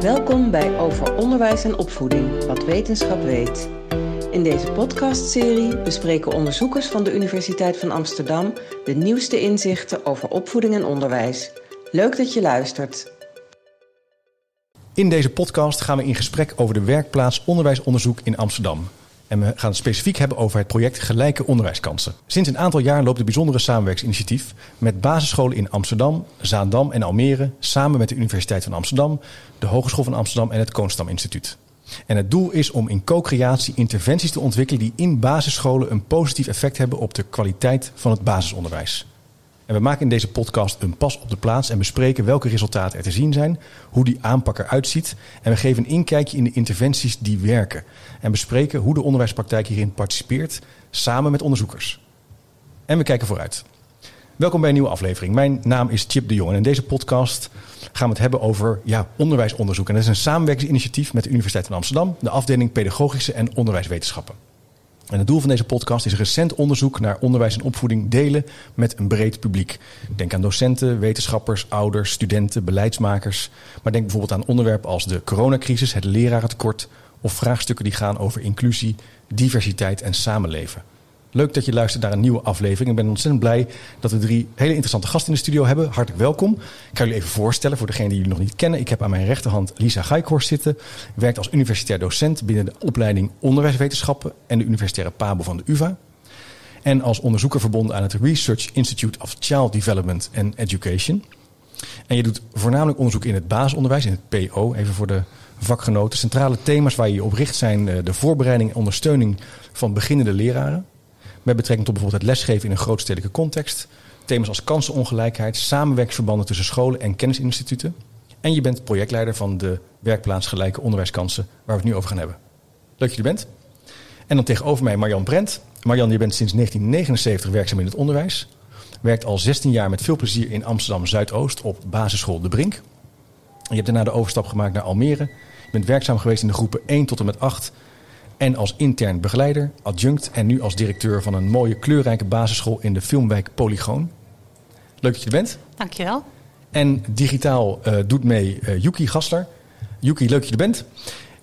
Welkom bij Over Onderwijs en Opvoeding, wat wetenschap weet. In deze podcastserie bespreken onderzoekers van de Universiteit van Amsterdam de nieuwste inzichten over opvoeding en onderwijs. Leuk dat je luistert. In deze podcast gaan we in gesprek over de werkplaats onderwijsonderzoek in Amsterdam. En we gaan het specifiek hebben over het project Gelijke Onderwijskansen. Sinds een aantal jaar loopt een bijzondere samenwerkingsinitiatief met basisscholen in Amsterdam, Zaandam en Almere samen met de Universiteit van Amsterdam, de Hogeschool van Amsterdam en het Koonstam Instituut. En het doel is om in co-creatie interventies te ontwikkelen die in basisscholen een positief effect hebben op de kwaliteit van het basisonderwijs. En we maken in deze podcast een pas op de plaats en bespreken welke resultaten er te zien zijn, hoe die aanpak eruit ziet. En we geven een inkijkje in de interventies die werken. En bespreken hoe de onderwijspraktijk hierin participeert, samen met onderzoekers. En we kijken vooruit. Welkom bij een nieuwe aflevering. Mijn naam is Chip de Jong en in deze podcast gaan we het hebben over ja, onderwijsonderzoek. En dat is een samenwerkingsinitiatief met de Universiteit van Amsterdam, de afdeling Pedagogische en Onderwijswetenschappen. En het doel van deze podcast is recent onderzoek naar onderwijs en opvoeding delen met een breed publiek. Denk aan docenten, wetenschappers, ouders, studenten, beleidsmakers. Maar denk bijvoorbeeld aan onderwerpen als de coronacrisis, het lerarentekort of vraagstukken die gaan over inclusie, diversiteit en samenleven. Leuk dat je luistert naar een nieuwe aflevering. Ik ben ontzettend blij dat we drie hele interessante gasten in de studio hebben. Hartelijk welkom. Ik ga jullie even voorstellen voor degenen die jullie nog niet kennen. Ik heb aan mijn rechterhand Lisa Geikhorst zitten. Werkt als universitair docent binnen de opleiding Onderwijswetenschappen en de universitaire PABO van de UvA. En als onderzoeker verbonden aan het Research Institute of Child Development and Education. En je doet voornamelijk onderzoek in het basisonderwijs, in het PO, even voor de vakgenoten. Centrale thema's waar je op richt zijn eh, de voorbereiding en ondersteuning van beginnende leraren. Met betrekking tot bijvoorbeeld het lesgeven in een grootstedelijke context. Thema's als kansenongelijkheid, samenwerkingsverbanden tussen scholen en kennisinstituten. En je bent projectleider van de werkplaats Gelijke Onderwijskansen, waar we het nu over gaan hebben. Leuk dat je er bent. En dan tegenover mij Marjan Brent. Marjan, je bent sinds 1979 werkzaam in het onderwijs. Werkt al 16 jaar met veel plezier in Amsterdam Zuidoost op basisschool De Brink. Je hebt daarna de overstap gemaakt naar Almere. Je bent werkzaam geweest in de groepen 1 tot en met 8 en als intern begeleider, adjunct en nu als directeur van een mooie kleurrijke basisschool in de filmwijk Polygoon. Leuk dat je er bent. Dankjewel. En digitaal uh, doet mee uh, Yuki Gasler. Yuki, leuk dat je er bent.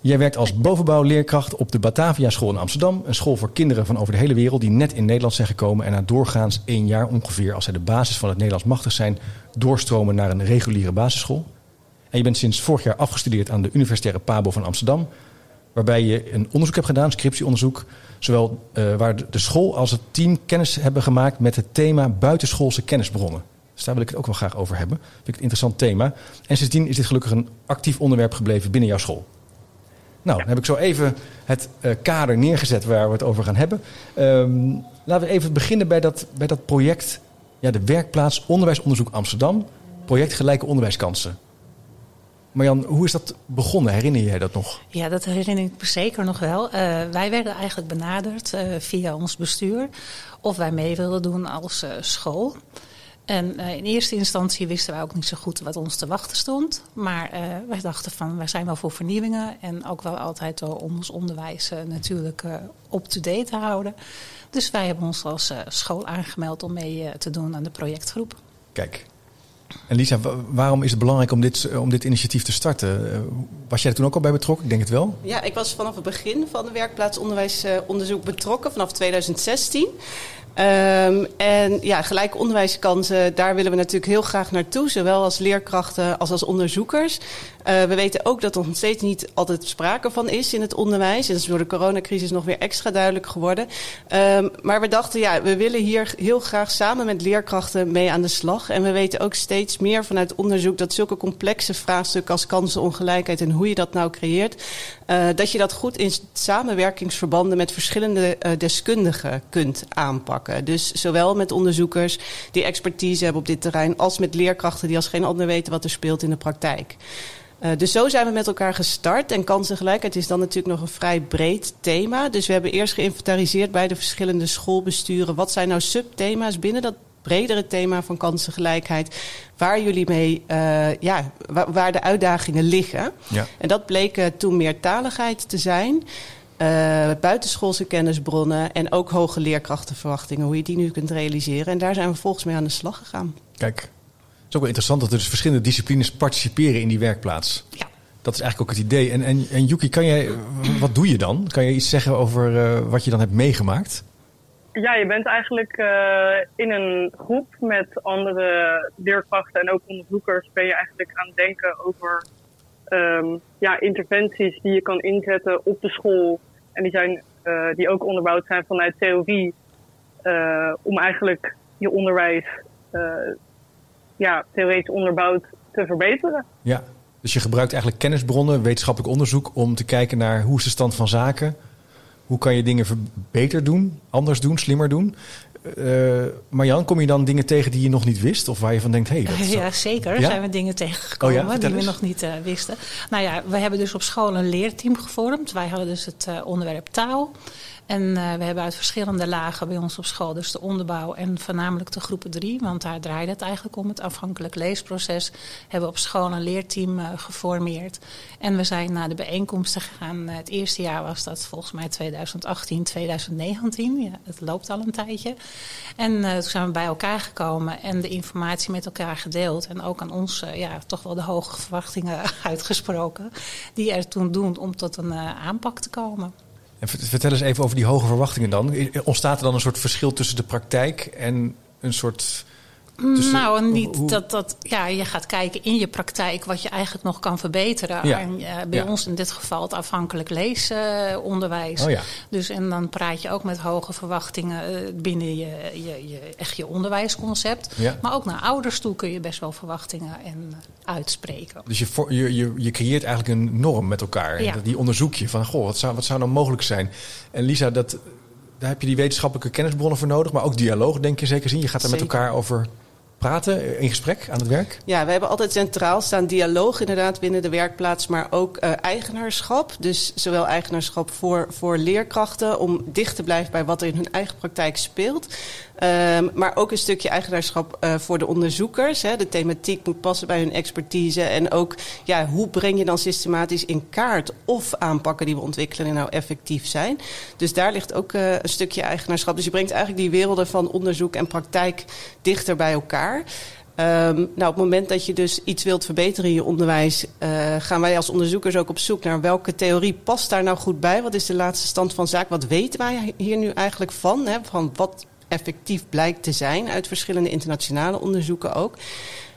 Jij werkt als bovenbouwleerkracht op de Batavia School in Amsterdam. Een school voor kinderen van over de hele wereld die net in Nederland zijn gekomen en na doorgaans één jaar ongeveer, als zij de basis van het Nederlands machtig zijn, doorstromen naar een reguliere basisschool. En je bent sinds vorig jaar afgestudeerd aan de Universitaire Pabo van Amsterdam, waarbij je een onderzoek hebt gedaan, scriptieonderzoek, zowel uh, waar de school als het team kennis hebben gemaakt met het thema buitenschoolse kennisbronnen. Dus daar wil ik het ook wel graag over hebben. Vind ik het een interessant thema. En sindsdien is dit gelukkig een actief onderwerp gebleven binnen jouw school. Nou, dan heb ik zo even het uh, kader neergezet waar we het over gaan hebben. Um, laten we even beginnen bij dat, bij dat project, ja, de werkplaats Onderwijsonderzoek Amsterdam. Project Gelijke Onderwijskansen. Marjan, hoe is dat begonnen? Herinner je dat nog? Ja, dat herinner ik me zeker nog wel. Uh, wij werden eigenlijk benaderd uh, via ons bestuur of wij mee wilden doen als uh, school. En in eerste instantie wisten wij ook niet zo goed wat ons te wachten stond. Maar wij dachten van, wij zijn wel voor vernieuwingen. En ook wel altijd om ons onderwijs natuurlijk up-to-date te houden. Dus wij hebben ons als school aangemeld om mee te doen aan de projectgroep. Kijk, en Lisa, waarom is het belangrijk om dit, om dit initiatief te starten? Was jij er toen ook al bij betrokken? Ik denk het wel. Ja, ik was vanaf het begin van de werkplaatsonderwijsonderzoek betrokken, vanaf 2016. Um, en ja, gelijke onderwijskansen, daar willen we natuurlijk heel graag naartoe. Zowel als leerkrachten als als onderzoekers. Uh, we weten ook dat er nog steeds niet altijd sprake van is in het onderwijs. En dat is door de coronacrisis nog weer extra duidelijk geworden. Um, maar we dachten, ja, we willen hier heel graag samen met leerkrachten mee aan de slag. En we weten ook steeds meer vanuit onderzoek dat zulke complexe vraagstukken als kansenongelijkheid en hoe je dat nou creëert, uh, dat je dat goed in samenwerkingsverbanden met verschillende uh, deskundigen kunt aanpakken. Dus zowel met onderzoekers die expertise hebben op dit terrein, als met leerkrachten die als geen ander weten wat er speelt in de praktijk. Uh, dus zo zijn we met elkaar gestart. En kansengelijkheid is dan natuurlijk nog een vrij breed thema. Dus we hebben eerst geïnventariseerd bij de verschillende schoolbesturen. Wat zijn nou subthema's binnen dat bredere thema van kansengelijkheid. Waar jullie mee, uh, ja, waar, waar, de uitdagingen liggen. Ja. En dat bleek uh, toen meertaligheid te zijn. Uh, buitenschoolse kennisbronnen en ook hoge leerkrachtenverwachtingen. Hoe je die nu kunt realiseren. En daar zijn we volgens mij aan de slag gegaan. Kijk, het is ook wel interessant dat er dus verschillende disciplines participeren in die werkplaats. Ja. Dat is eigenlijk ook het idee. En, en, en Yuki, kan jij, wat doe je dan? Kan je iets zeggen over uh, wat je dan hebt meegemaakt? Ja, je bent eigenlijk uh, in een groep met andere leerkrachten en ook onderzoekers. Ben je eigenlijk aan het denken over um, ja, interventies die je kan inzetten op de school. En die, zijn, uh, die ook onderbouwd zijn vanuit theorie. om eigenlijk je onderwijs ja, theoretisch onderbouwd te verbeteren. Ja, dus je gebruikt eigenlijk kennisbronnen, wetenschappelijk onderzoek om te kijken naar hoe is de stand van zaken. Hoe kan je dingen beter doen, anders doen, slimmer doen? Uh, Marjan, kom je dan dingen tegen die je nog niet wist? Of waar je van denkt, hé, hey, dat Ja, zeker. Ja? zijn we dingen tegengekomen oh die we nog niet uh, wisten. Nou ja, we hebben dus op school een leerteam gevormd. Wij hadden dus het uh, onderwerp taal. En uh, we hebben uit verschillende lagen bij ons op school, dus de onderbouw en voornamelijk de groepen drie, want daar draaide het eigenlijk om, het afhankelijk leesproces, hebben we op school een leerteam uh, geformeerd. En we zijn naar de bijeenkomsten gegaan. het eerste jaar was dat volgens mij 2018, 2019. Ja, het loopt al een tijdje. En toen zijn we bij elkaar gekomen en de informatie met elkaar gedeeld. En ook aan ons ja, toch wel de hoge verwachtingen uitgesproken. Die er toen doen om tot een aanpak te komen. En vertel eens even over die hoge verwachtingen dan. Ontstaat er dan een soort verschil tussen de praktijk en een soort nou, niet dat, dat ja, je gaat kijken in je praktijk wat je eigenlijk nog kan verbeteren. Ja. En uh, bij ons in dit geval het afhankelijk leesonderwijs. oh ja. Dus en dan praat je ook met hoge verwachtingen uh, binnen je, je, je, echt je onderwijsconcept. Maar ook naar ouders toe kun je best wel verwachtingen en uitspreken. Dus je, je, je, je creëert eigenlijk een norm met elkaar. Die onderzoek je van, goh, wat zou, wat zou nou mogelijk zijn? En Lisa, dat, daar heb je die wetenschappelijke kennisbronnen voor nodig, maar ook dialoog, denk je zeker zien. Je gaat er met elkaar over praten in gesprek aan het werk? Ja, we hebben altijd centraal staan dialoog inderdaad binnen de werkplaats, maar ook uh, eigenaarschap. Dus zowel eigenaarschap voor, voor leerkrachten om dicht te blijven bij wat er in hun eigen praktijk speelt. Um, maar ook een stukje eigenaarschap uh, voor de onderzoekers. Hè. De thematiek moet passen bij hun expertise. En ook ja, hoe breng je dan systematisch in kaart of aanpakken die we ontwikkelen nou effectief zijn. Dus daar ligt ook een stukje eigenaarschap. Dus je brengt eigenlijk die werelden van onderzoek en praktijk dichter bij elkaar. Um, nou, op het moment dat je dus iets wilt verbeteren in je onderwijs, uh, gaan wij als onderzoekers ook op zoek naar welke theorie past daar nou goed bij. Wat is de laatste stand van zaak? Wat weten wij hier nu eigenlijk van? Hè? Van wat effectief blijkt te zijn uit verschillende internationale onderzoeken ook.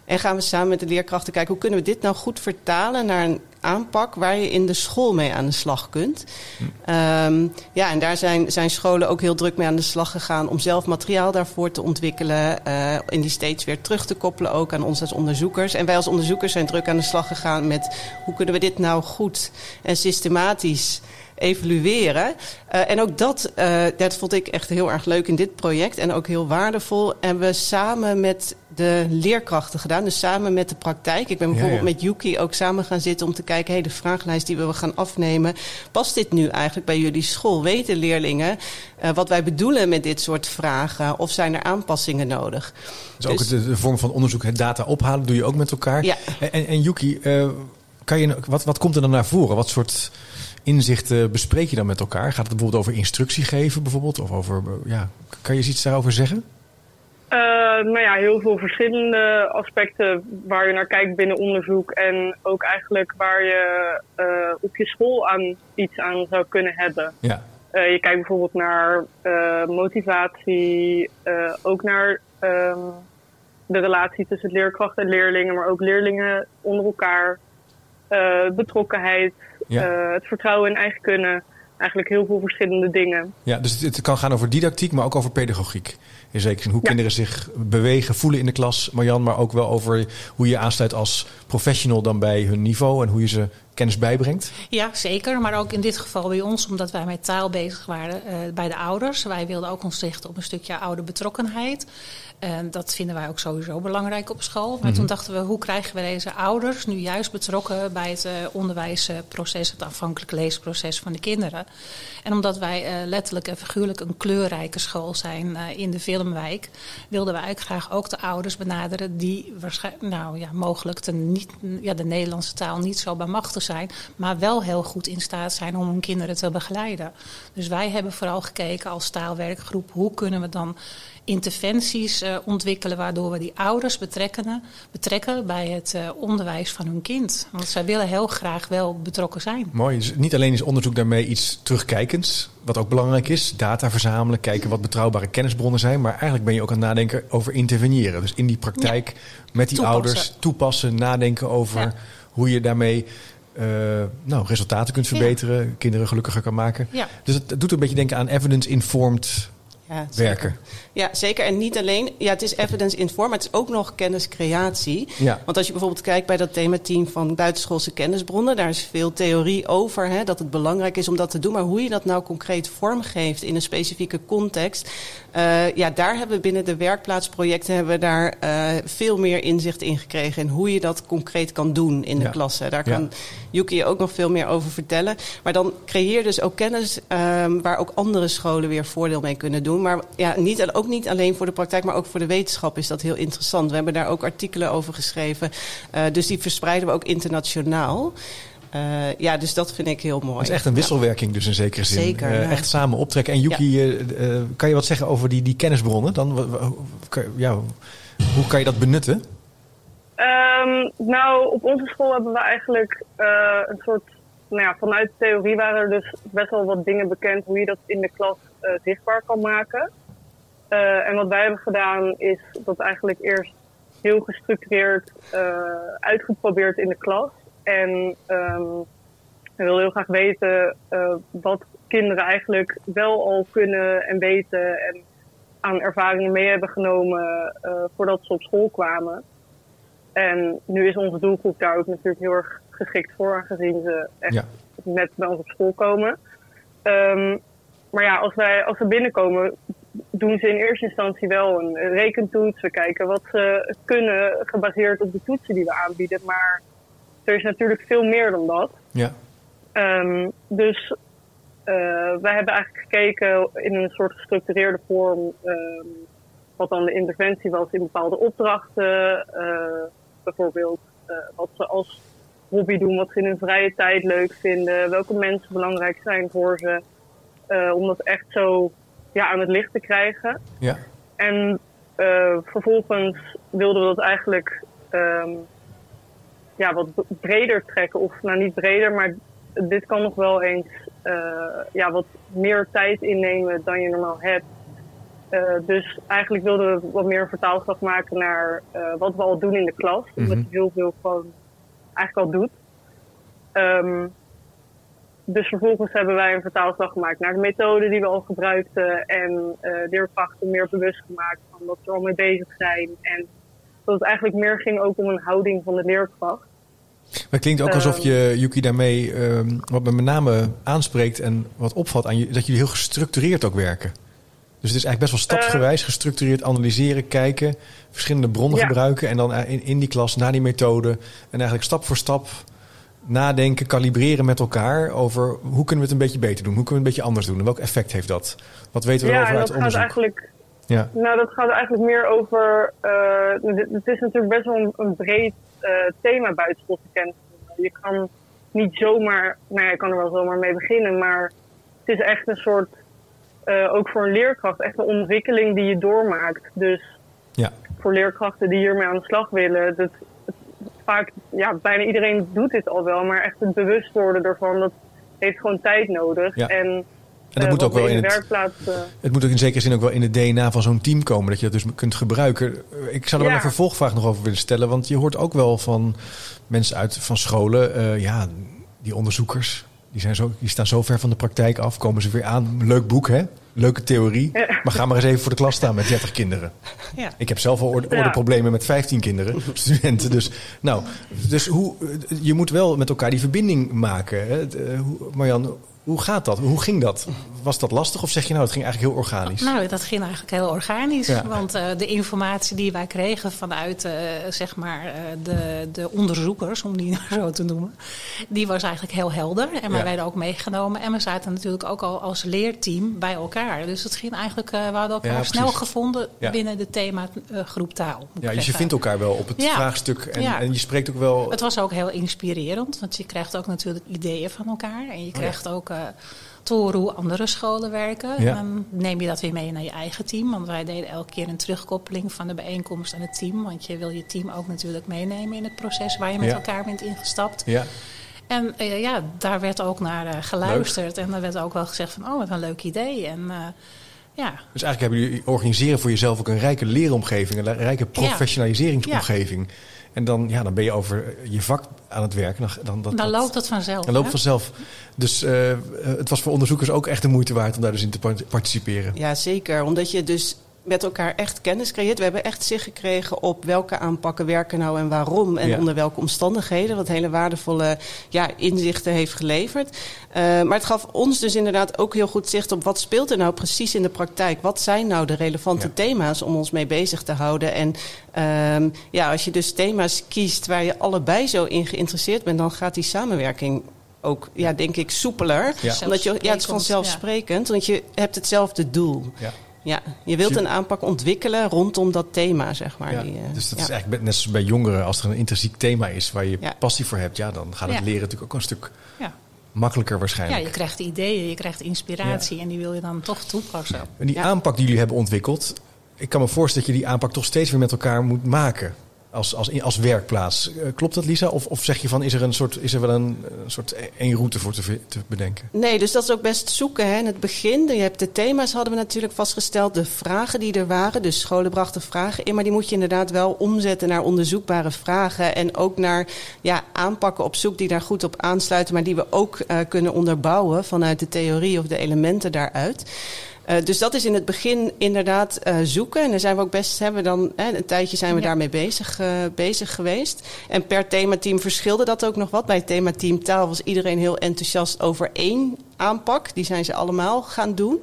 En gaan we samen met de leerkrachten kijken hoe kunnen we dit nou goed vertalen naar een aanpak waar je in de school mee aan de slag kunt. Hm. Um, ja, en daar zijn, zijn scholen ook heel druk mee aan de slag gegaan om zelf materiaal daarvoor te ontwikkelen. Uh, en die steeds weer terug te koppelen ook aan ons als onderzoekers. En wij als onderzoekers zijn druk aan de slag gegaan met hoe kunnen we dit nou goed en systematisch evalueren. Uh, en ook dat, uh, dat vond ik echt heel erg leuk in dit project en ook heel waardevol. En we samen met de leerkrachten gedaan, dus samen met de praktijk. Ik ben bijvoorbeeld ja, ja. met Yuki ook samen gaan zitten om te kijken, hey, de vragenlijst die we gaan afnemen, past dit nu eigenlijk bij jullie school? Weten leerlingen uh, wat wij bedoelen met dit soort vragen? Of zijn er aanpassingen nodig? Dus, ook de, de, vorm van onderzoek, het data ophalen, doe je ook met elkaar. Ja. En, en Yuki, kan je, wat, wat komt er dan naar voren? Wat soort inzichten bespreek je dan met elkaar? Gaat het bijvoorbeeld over instructie geven bijvoorbeeld? Of over, ja, kan je iets daarover zeggen? Uh, nou ja, heel veel verschillende aspecten waar je naar kijkt binnen onderzoek. En ook eigenlijk waar je uh, op je school aan iets aan zou kunnen hebben. Ja. Uh, je kijkt bijvoorbeeld naar motivatie, ook naar ehm, de relatie tussen leerkrachten en leerlingen, maar ook leerlingen onder elkaar. betrokkenheid, ja. uh, het vertrouwen in eigen kunnen. Eigenlijk heel veel verschillende dingen. Ja, dus het, het, kan gaan over didactiek, maar ook over pedagogiek. In zekere zin hoe ja. kinderen zich bewegen, voelen in de klas, Marjan. Maar ook wel over hoe je aansluit als professional dan bij hun niveau. En hoe je ze kennis bijbrengt? Ja, zeker. Maar ook in dit geval bij ons, omdat wij met taal bezig waren uh, bij de ouders. Wij wilden ook ons richten op een stukje ouderbetrokkenheid. En dat vinden wij ook sowieso belangrijk op school. Maar mm -hmm. toen dachten we, hoe krijgen we deze ouders nu juist betrokken bij het uh, onderwijsproces, het afhankelijk leesproces van de kinderen? En omdat wij uh, letterlijk en figuurlijk een kleurrijke school zijn uh, in de Filmwijk, wilden wij eigenlijk graag ook de ouders benaderen die waarschijnlijk, nou ja, mogelijk de, niet, ja, de Nederlandse taal niet zo bij zijn, maar wel heel goed in staat zijn om hun kinderen te begeleiden. Dus wij hebben vooral gekeken als taalwerkgroep, hoe kunnen we dan interventies uh, ontwikkelen waardoor we die ouders betrekken, betrekken bij het uh, onderwijs van hun kind. Want zij willen heel graag wel betrokken zijn. Mooi. Dus niet alleen is onderzoek daarmee iets terugkijkends, wat ook belangrijk is, data verzamelen, kijken wat betrouwbare kennisbronnen zijn, maar eigenlijk ben je ook aan het nadenken over interveneren. Dus in die praktijk ja. met die toepassen. ouders toepassen, nadenken over ja. hoe je daarmee uh, nou, resultaten kunt verbeteren, ja. kinderen gelukkiger kan maken. Ja. Dus het doet een beetje denken aan evidence-informed ja, werken. Ja, zeker. En niet alleen, ja, het is evidence informed, maar het is ook nog kenniscreatie. Ja. Want als je bijvoorbeeld kijkt bij dat themateam van buitenschoolse kennisbronnen, daar is veel theorie over, hè, dat het belangrijk is om dat te doen. Maar hoe je dat nou concreet vormgeeft in een specifieke context, uh, ja, daar hebben we binnen de werkplaatsprojecten hebben we daar uh, veel meer inzicht in gekregen. En hoe je dat concreet kan doen in de Ja. klasse. Daar kan Ja. Yuki ook nog veel meer over vertellen. Maar dan creëer dus ook kennis um, waar ook andere scholen weer voordeel mee kunnen doen. Maar ja, niet, ook niet alleen voor de praktijk, maar ook voor de wetenschap is dat heel interessant. We hebben daar ook artikelen over geschreven. Uh, dus die verspreiden we ook internationaal. Uh, ja, dus dat vind ik heel mooi. Het is echt een wisselwerking dus in zekere zin. Zeker, Eh, ja. Echt samen optrekken. En Yuki, eh, eh, kan je wat zeggen over die, die kennisbronnen dan? Ja, hoe kan je dat benutten? Ehm, nou, op onze school hebben we eigenlijk eh, een soort. Nou ja, vanuit de theorie waren er dus best wel wat dingen bekend hoe je dat in de klas eh, zichtbaar kan maken. Eh, en wat wij hebben gedaan is dat eigenlijk eerst heel gestructureerd eh, uitgeprobeerd in de klas. En ehm, we wilden heel graag weten eh, wat kinderen eigenlijk wel al kunnen en weten en aan ervaringen mee hebben genomen eh, voordat ze op school kwamen. En nu is onze doelgroep daar ook natuurlijk heel erg geschikt voor, aangezien ze echt Ja. net bij ons op school komen. Ehm, maar ja, als, wij, als we binnenkomen, doen ze in eerste instantie wel een rekentoets. We kijken wat ze kunnen, gebaseerd op de toetsen die we aanbieden. Maar er is natuurlijk veel meer dan dat. Ja. Ehm, dus eh, wij hebben eigenlijk gekeken in een soort gestructureerde vorm ehm, wat dan de interventie was in bepaalde opdrachten. eh, bijvoorbeeld eh, wat ze als hobby doen, wat ze in hun vrije tijd leuk vinden, welke mensen belangrijk zijn voor ze. om dat echt zo ja, aan het licht te krijgen. Ja. En vervolgens wilden we dat eigenlijk ehm, ja, wat breder trekken. Of nou niet breder, maar dit kan nog wel eens eh, ja, wat meer tijd innemen dan je normaal hebt. Eh, dus eigenlijk wilden we wat meer vertaalslag maken naar eh, wat we al doen in de klas. Omdat Mhm. je heel veel gewoon eigenlijk al doet. Ehm, dus vervolgens hebben wij een vertaalslag gemaakt naar de methode die we al gebruikten. En leerkrachten meer bewust gemaakt van dat ze al mee bezig zijn. En dat het eigenlijk meer ging ook om een houding van de leerkracht. Maar het klinkt ook alsof je, Yuki, daarmee ehm, wat me met name aanspreekt en wat opvalt aan je, dat jullie heel gestructureerd ook werken. Dus het is eigenlijk best wel stapsgewijs, gestructureerd analyseren, kijken, verschillende bronnen Ja. gebruiken en dan eh, in, in die klas naar die methode en eigenlijk stap voor stap nadenken, kalibreren met elkaar over hoe kunnen we het een beetje beter doen, hoe kunnen we het een beetje anders doen en welk effect heeft dat? Wat weten we ja, erover en uit gaat onderzoek? eigenlijk Ja, Nou, dat gaat eigenlijk meer over. eh, het is natuurlijk best wel een, een breed eh, thema kennis. Je kan niet zomaar. Nou ja, je kan er wel zomaar mee beginnen, maar het is echt een soort. eh, ook voor een leerkracht, echt een ontwikkeling die je doormaakt. Dus ja, voor leerkrachten die hiermee aan de slag willen. Dat, vaak, ja, bijna iedereen doet dit al wel, maar echt het bewust worden ervan, dat heeft gewoon tijd nodig. Ja. En, en dat eh, moet ook wel we in de het, werkplaats. eh, Het moet ook in zekere zin ook wel in het DNA van zo'n team komen. Dat je dat dus kunt gebruiken. Ik zou er wel een vervolgvraag nog over willen stellen. Want je hoort ook wel van mensen uit van scholen. eh, ja, die onderzoekers. Die, zijn zo, die staan zo ver van de praktijk af. Komen ze weer aan. Leuk boek, hè? Leuke theorie. Ja. Maar ga maar eens even voor de klas staan met 30 kinderen. Ja. Ik heb zelf al orde, Ja. ordeproblemen met 15 kinderen, studenten. Dus, nou, dus hoe, je moet wel met elkaar die verbinding maken. Hè? Marjan, hoe gaat dat? Hoe ging dat? Was dat lastig of zeg je nou, het ging eigenlijk heel organisch? Nou, dat ging eigenlijk heel organisch. Ja. Want eh, de informatie die wij kregen vanuit eh, zeg maar, eh, de, de onderzoekers, om die zo te noemen, die was eigenlijk heel helder. En wij Ja. werden ook meegenomen. En we zaten natuurlijk ook al als leerteam bij elkaar. Dus het ging eigenlijk, we hadden elkaar Ja, snel gevonden binnen de thema groep taal. Ja, dus je vindt elkaar wel op het vraagstuk en, en je spreekt ook wel. Het was ook heel inspirerend, want je krijgt ook natuurlijk ideeën van elkaar. En je krijgt ook toren hoe andere scholen werken. Ja. Dan neem je dat weer mee naar je eigen team. Want wij deden elke keer een terugkoppeling van de bijeenkomst aan het team. Want je wil je team ook natuurlijk meenemen in het proces waar je met Ja. elkaar bent ingestapt. Ja. En eh, ja, daar werd ook naar eh, geluisterd. En er werd ook wel gezegd van, oh, wat een leuk idee. En eh, ja, Dus eigenlijk hebben jullie organiseren voor jezelf ook een rijke leeromgeving, een rijke professionaliseringsomgeving. En dan, ja, dan ben je over je vak aan het werken. Dan, dan, dat, dan dat- loopt het vanzelf. dan loopt hè? vanzelf. Dus eh, het was voor onderzoekers ook echt de moeite waard om daar dus in te part- participeren. Ja, zeker. Omdat je dus met elkaar echt kennis creëert. We hebben echt zicht gekregen op welke aanpakken werken nou en waarom. En Ja. onder welke omstandigheden. Wat hele waardevolle ja, inzichten heeft geleverd. Eh, maar het gaf ons dus inderdaad ook heel goed zicht op wat speelt er nou precies in de praktijk. Wat zijn nou de relevante Ja. thema's om ons mee bezig te houden. En ehm, ja, als je dus thema's kiest waar je allebei zo in geïnteresseerd bent, dan gaat die samenwerking ook, ja, denk ik, soepeler. Ja. Omdat je, ja, het is vanzelfsprekend, want je hebt hetzelfde doel. Ja. Ja, je wilt een aanpak ontwikkelen rondom dat thema, zeg maar. Ja, Die, eh, dus dat ja. is eigenlijk net zoals bij jongeren. Als er een intrinsiek thema is waar je Ja. passie voor hebt, ja, dan gaat het Ja. leren natuurlijk ook een stuk Ja. makkelijker ja, waarschijnlijk. je krijgt ideeën, je krijgt inspiratie. En die wil je dan toch toepassen. En die Ja. aanpak die jullie hebben ontwikkeld, ik kan me voorstellen dat je die aanpak toch steeds weer met elkaar moet maken. Als, als, als werkplaats. Eh, Klopt dat, Lisa? Of, of zeg je van, is er, een soort, is er wel een, soort één route voor te, te bedenken? Nee, dus dat is ook best zoeken. Hè. In het begin, je hebt de thema's hadden we natuurlijk vastgesteld. De vragen die er waren, dus scholen brachten vragen in. Maar die moet je inderdaad wel omzetten naar onderzoekbare vragen. En ook naar ja, aanpakken op zoek die daar goed op aansluiten. Maar die we ook eh, kunnen onderbouwen vanuit de theorie of de elementen daaruit. Eh, dus dat is in het begin inderdaad eh, zoeken. En daar zijn we ook best, hebben dan hè, een tijdje zijn we Ja. daarmee bezig, eh, bezig geweest. En per themateam verschilde dat ook nog wat. Bij het themateam taal was iedereen heel enthousiast over één aanpak. Die zijn ze allemaal gaan doen.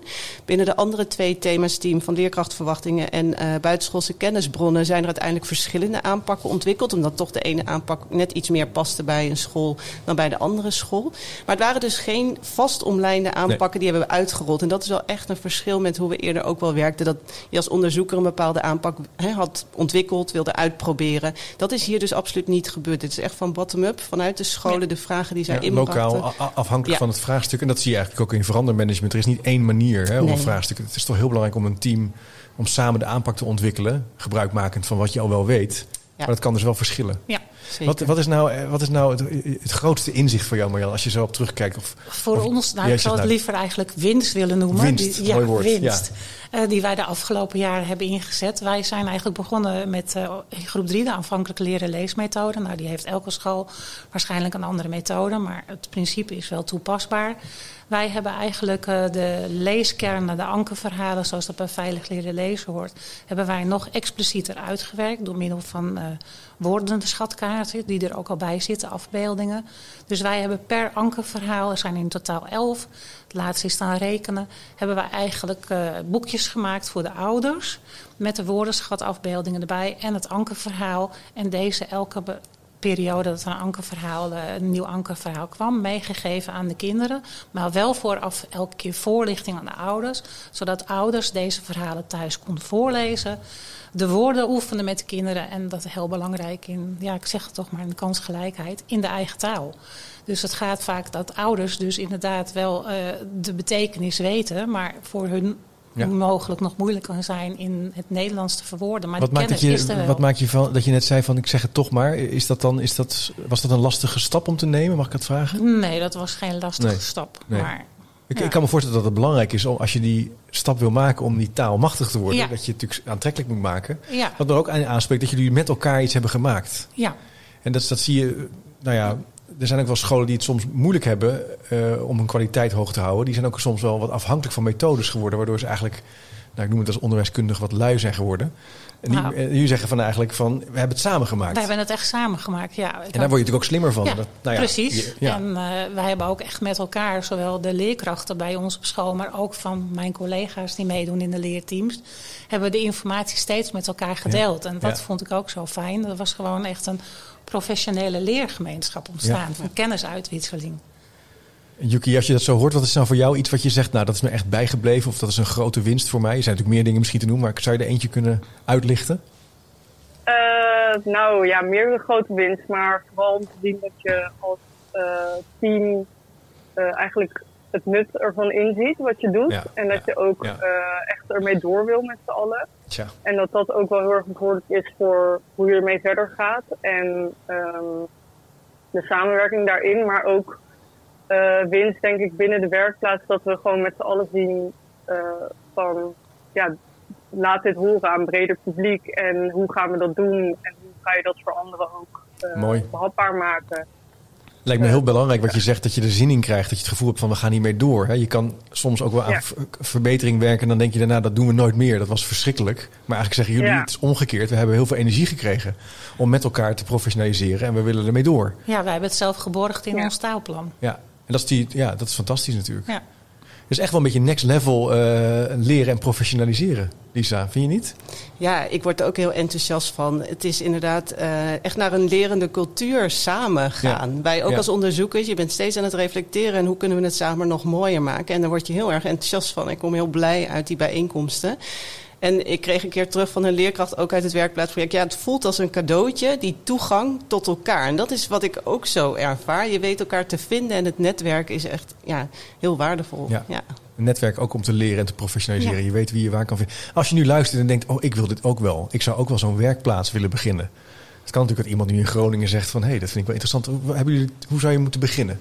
Binnen de andere twee thema's, team van leerkrachtverwachtingen en eh, buitenschoolse kennisbronnen, zijn er uiteindelijk verschillende aanpakken ontwikkeld. Omdat toch de ene aanpak net iets meer paste bij een school dan bij de andere school. Maar het waren dus geen vast omlijnde aanpakken die hebben we uitgerold. En dat is wel echt een verschil met hoe we eerder ook wel werkten. Dat je als onderzoeker een bepaalde aanpak had ontwikkeld, wilde uitproberen. Dat is hier dus absoluut niet gebeurd. Het is echt van bottom-up, vanuit de scholen, de vragen die zij Ja, inbrachten. lokaal, afhankelijk Ja. van het vraagstuk. En dat zie je eigenlijk ook in verandermanagement. Er is niet één manier hè, om Nee. een vraagstuk. Het is toch heel belangrijk om een team, om samen de aanpak te ontwikkelen. Gebruikmakend van wat je al wel weet. Maar dat kan dus wel verschillen. Ja. Wat, wat is nou, eh, wat is nou het, het grootste inzicht voor jou, Marjan, als je zo op terugkijkt? Of, Voor of- ons, nou, ik zou het nou- liever eigenlijk winst willen noemen. Winst, die, ja, mooi woord, winst. Eh, die wij de afgelopen jaren hebben ingezet. Wij zijn eigenlijk begonnen met eh, in groep 3 de aanvankelijke leren leesmethode. Nou, die heeft elke school waarschijnlijk een andere methode, maar het principe is wel toepasbaar. Wij hebben eigenlijk eh, de leeskernen, de ankerverhalen, zoals dat bij veilig leren lezen hoort, hebben wij nog explicieter uitgewerkt door middel van eh wordende schatkaarten, die er ook al bij zitten, afbeeldingen. Dus wij hebben per ankerverhaal, er zijn in totaal elf, het laatste is dan rekenen, hebben wij eigenlijk eh, boekjes gemaakt voor de ouders met de woordenschatafbeeldingen erbij en het ankerverhaal. En deze elke periode dat er een ankerverhaal, eh, een nieuw ankerverhaal kwam, meegegeven aan de kinderen. Maar wel vooraf elke keer voorlichting aan de ouders. Zodat ouders deze verhalen thuis konden voorlezen. De woorden oefenen met de kinderen. En dat is heel belangrijk in, ja, ik zeg het toch maar, in de kansgelijkheid, in de eigen taal. Dus het gaat vaak dat ouders dus inderdaad wel eh, de betekenis weten, maar voor hun Ja. mogelijk nog moeilijk kan zijn in het Nederlands te verwoorden. Maar wat maakt, kennis er je, wat maakt je van dat je net zei van ik zeg het toch maar? Is dat dan, is dat, was dat een lastige stap om te nemen? Mag ik dat vragen? Nee, dat was geen lastige Nee. stap. Nee. Maar Ik, Ja. ik kan me voorstellen dat het belangrijk is om, als je die stap wil maken om die taal machtig te worden, Ja. dat je het natuurlijk aantrekkelijk moet maken. ja, Wat er ook aan aanspreekt dat jullie met elkaar iets hebben gemaakt. ja, En dat, dat zie je, nou ja, er zijn ook wel scholen die het soms moeilijk hebben eh, om hun kwaliteit hoog te houden. Die zijn ook soms wel wat afhankelijk van methodes geworden, waardoor ze eigenlijk, nou, ik noem het als onderwijskundig, wat lui zijn geworden. En die, Nou. eh, jullie zeggen van eigenlijk van, we hebben het samen gemaakt. wij hebben het echt samen gemaakt. Ja, En daar word je natuurlijk ook slimmer van. Ja, Dat- nou ja, precies. je- ja. En eh, wij hebben ook echt met elkaar, zowel de leerkrachten bij ons op school, maar ook van mijn collega's die meedoen in de leerteams, hebben we de informatie steeds met elkaar gedeeld. En dat vond ik ook zo fijn. Er was gewoon echt een professionele leergemeenschap ontstaan, Ja. van kennisuitwisseling. Yuki, als je dat zo hoort, wat is nou voor jou iets wat je zegt, nou dat is me echt bijgebleven of dat is een grote winst voor mij? Er zijn natuurlijk meer dingen misschien te noemen, maar zou je er eentje kunnen uitlichten? Eh, nou ja, meer een grote winst, maar vooral om te zien dat je als eh, team eh, eigenlijk het nut ervan inziet wat je doet. Ja, en dat ja, je ook ja. eh, echt ermee door wil met z'n allen. Tja. En dat dat ook wel heel erg bevorderlijk is voor hoe je ermee verder gaat. En ehm, de samenwerking daarin, maar ook eh, winst denk ik binnen de werkplaats. Dat we gewoon met z'n allen zien eh, van ja, laat dit horen aan breder publiek. En hoe gaan we dat doen en hoe ga je dat voor anderen ook eh, behapbaar maken. Lijkt me heel belangrijk wat je zegt, dat je er zin in krijgt. Dat je het gevoel hebt van we gaan hiermee door. Hè? Je kan soms ook wel aan verbetering werken. En dan denk je daarna, dat doen we nooit meer. Dat was verschrikkelijk. Maar eigenlijk zeggen jullie, Ja. het is omgekeerd. We hebben heel veel energie gekregen om met elkaar te professionaliseren. En we willen ermee door. Ja, wij hebben het zelf geborgd in Ja. ons taalplan. Ja, en dat is, die, ja, dat is fantastisch natuurlijk. Ja. Dus echt wel een beetje next level eh, leren en professionaliseren. Lisa, vind je niet? Ja, ik word er ook heel enthousiast van. Het is inderdaad eh, echt naar een lerende cultuur samen gaan. Wij ook Ja. als onderzoekers, je bent steeds aan het reflecteren... en hoe kunnen we het samen nog mooier maken. En daar word je heel erg enthousiast van. Ik kom heel blij uit die bijeenkomsten. En ik kreeg een keer terug van een leerkracht, ook uit het werkplaatsproject... ja, het voelt als een cadeautje, die toegang tot elkaar. En dat is wat ik ook zo ervaar. Je weet elkaar te vinden en het netwerk is echt ja, heel waardevol. Ja. ja. Een netwerk ook om te leren en te professionaliseren. Ja. Je weet wie je waar kan vinden. Als je nu luistert en denkt, oh, ik wil dit ook wel. Ik zou ook wel zo'n werkplaats willen beginnen. Het kan natuurlijk dat iemand nu in Groningen zegt van... hé, hey, dat vind ik wel interessant. Hoe, hebben jullie, hoe zou je moeten beginnen?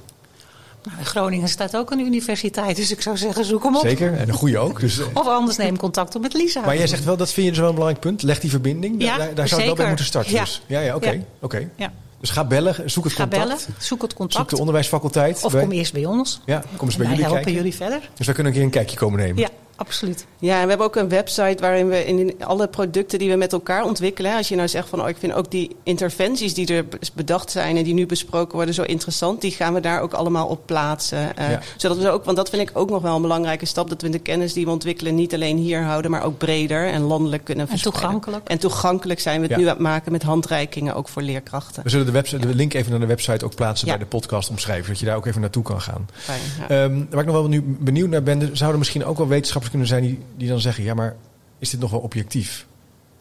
Nou, in Groningen staat ook een universiteit, dus ik zou zeggen zoek hem op. Zeker, en een goede ook. Dus, eh, Of anders neem contact op met Lisa. maar jij zegt wel, dat vind je dus wel een belangrijk punt. Leg die verbinding. Ja, daar daar zou het wel bij moeten starten. Ja. Dus. Ja, ja, oké. Ja. oké. Ja. Dus ga bellen, zoek het Ga contact. bellen, zoek het Zoek contact. de onderwijsfaculteit. Of kom eerst bij ons. Ja, kom eens En bij wij jullie helpen kijken. jullie verder. Dus wij kunnen een keer een kijkje komen nemen. Ja, absoluut. Ja, en we hebben ook een website waarin we in alle producten die we met elkaar ontwikkelen. Als je nou zegt van oh, ik vind ook die interventies die er bedacht zijn en die nu besproken worden zo interessant, die gaan we daar ook allemaal op plaatsen. Eh, Ja. Zodat we ook, want dat vind ik ook nog wel een belangrijke stap, dat we de kennis die we ontwikkelen niet alleen hier houden, maar ook breder en landelijk kunnen En verspreiden. toegankelijk. En toegankelijk zijn we het Ja. nu aan het maken met handreikingen ook voor leerkrachten. We zullen de, website, de link even naar de website ook plaatsen Ja. bij de podcast omschrijven. Zodat je daar ook even naartoe kan gaan. Fijn, ja. Ehm, waar ik nog wel nu benieuwd naar ben, er zouden misschien ook wel wetenschappers kunnen zijn die, die dan zeggen: ja, maar is dit nog wel objectief?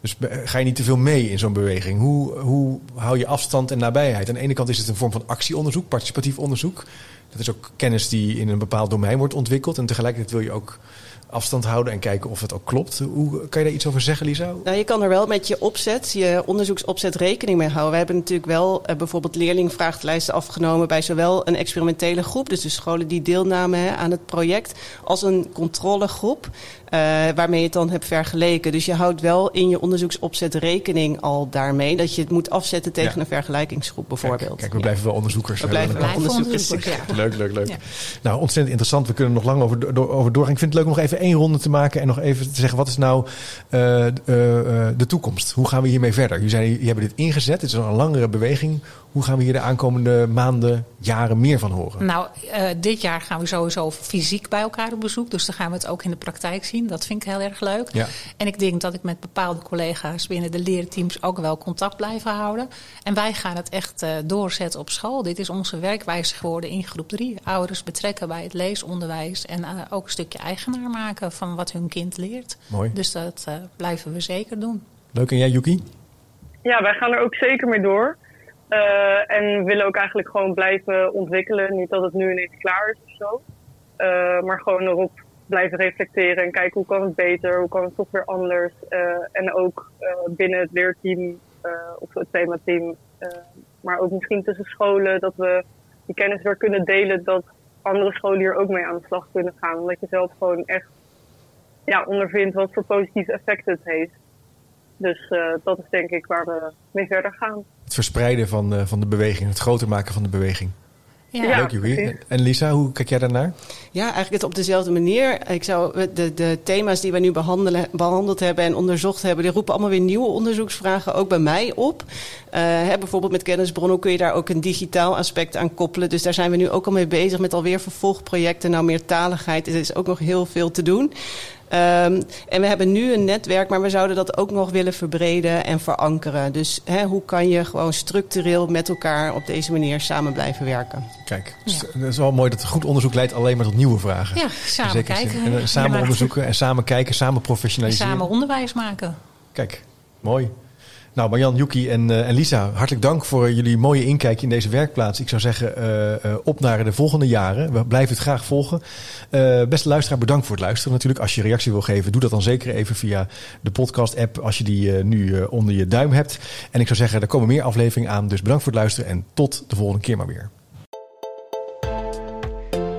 Dus ga je niet te veel mee in zo'n beweging? Hoe, hoe hou je afstand en nabijheid? Aan de ene kant is het een vorm van actieonderzoek, participatief onderzoek. Dat is ook kennis die in een bepaald domein wordt ontwikkeld. En tegelijkertijd wil je ook afstand houden en kijken of het ook klopt. Hoe kan je daar iets over zeggen, Lisa? Nou, je kan er wel met je opzet, je onderzoeksopzet rekening mee houden. We hebben natuurlijk wel eh, bijvoorbeeld leerlingvraaglijsten afgenomen bij zowel een experimentele groep, dus de scholen die deelnamen hè, aan het project, als een controlegroep. Eh, waarmee je het dan hebt vergeleken. Dus je houdt wel in je onderzoeksopzet rekening al daarmee dat je het moet afzetten tegen Ja. een vergelijkingsgroep bijvoorbeeld. Kijk, kijk we Ja. blijven wel onderzoekers. We blijven hebben wel een- Blijf onderzoekers. onderzoekers, ja. Leuk, leuk, leuk. Ja. Nou, ontzettend interessant. We kunnen er nog lang over, door, over doorgaan. Ik vind het leuk om nog even één ronde te maken en nog even te zeggen: wat is nou eh, eh, eh, de toekomst? Hoe gaan we hiermee verder? Jullie, zijn, jullie hebben dit ingezet. Het is een langere beweging. Hoe gaan we hier de aankomende maanden, jaren meer van horen? Nou, eh, dit jaar gaan we sowieso fysiek bij elkaar op bezoek. Dus dan gaan we het ook in de praktijk zien. Dat vind ik heel erg leuk. Ja. En ik denk dat ik met bepaalde collega's binnen de leerteams ook wel contact blijf houden. En wij gaan het echt eh, doorzetten op school. Dit is onze werkwijze geworden in groep 3. Ouders betrekken bij het leesonderwijs. En eh, ook een stukje eigenaar maken van wat hun kind leert. Mooi. Dus dat eh, blijven we zeker doen. Leuk. En jij, Yuki? Ja, wij gaan er ook zeker mee door. Eh, en willen ook eigenlijk gewoon blijven ontwikkelen. Niet dat het nu ineens klaar is of zo. Eh, maar gewoon erop blijven reflecteren en kijken hoe kan het beter, hoe kan het toch weer anders. Eh, en ook eh, binnen het leerteam eh, of het themateam, maar ook misschien tussen scholen, dat we die kennis weer kunnen delen, dat andere scholen hier ook mee aan de slag kunnen gaan. Omdat je zelf gewoon echt ja, ondervindt wat voor positieve effecten het heeft. Dus dat is denk ik waar we mee verder gaan. Het verspreiden van, van de beweging, het groter maken van de beweging. Ja. Ja. Leuk. En Lisa, hoe kijk jij daarnaar? Ja, eigenlijk het op dezelfde manier. Ik zou de, de thema's die we nu behandelen, behandeld hebben en onderzocht hebben, die roepen allemaal weer nieuwe onderzoeksvragen ook bij mij op. Eh, hè, bijvoorbeeld met kennisbronnen kun je daar ook een digitaal aspect aan koppelen. Dus daar zijn we nu ook al mee bezig met alweer vervolgprojecten. Nou, meertaligheid, er is ook nog heel veel te doen. Ehm, en we hebben nu een netwerk, maar we zouden dat ook nog willen verbreden en verankeren. Dus hè, hoe kan je gewoon structureel met elkaar op deze manier samen blijven werken? Kijk, dus het is wel mooi dat goed onderzoek leidt alleen maar tot nieuwe vragen. Ja, samen Zeker. kijken. En, eh, samen Ja. onderzoeken en samen kijken, samen En professionaliseren. samen onderwijs maken. Kijk, mooi. Nou, Marjan, Yuki en, uh, en Lisa, hartelijk dank voor jullie mooie inkijk in deze werkplaats. Ik zou zeggen, uh, op naar de volgende jaren. We blijven het graag volgen. beste luisteraar, bedankt voor het luisteren natuurlijk. Als je reactie wil geven, doe dat dan zeker even via de podcast-app als je die nu onder je duim hebt. En ik zou zeggen, er komen meer afleveringen aan. Dus bedankt voor het luisteren en tot de volgende keer maar weer.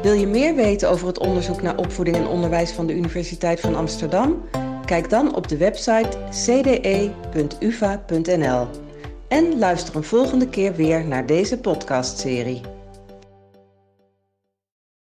Wil je meer weten over het onderzoek naar opvoeding en onderwijs van de Universiteit van Amsterdam? Kijk dan op de website cde.uva.nl. En luister een volgende keer weer naar deze podcastserie.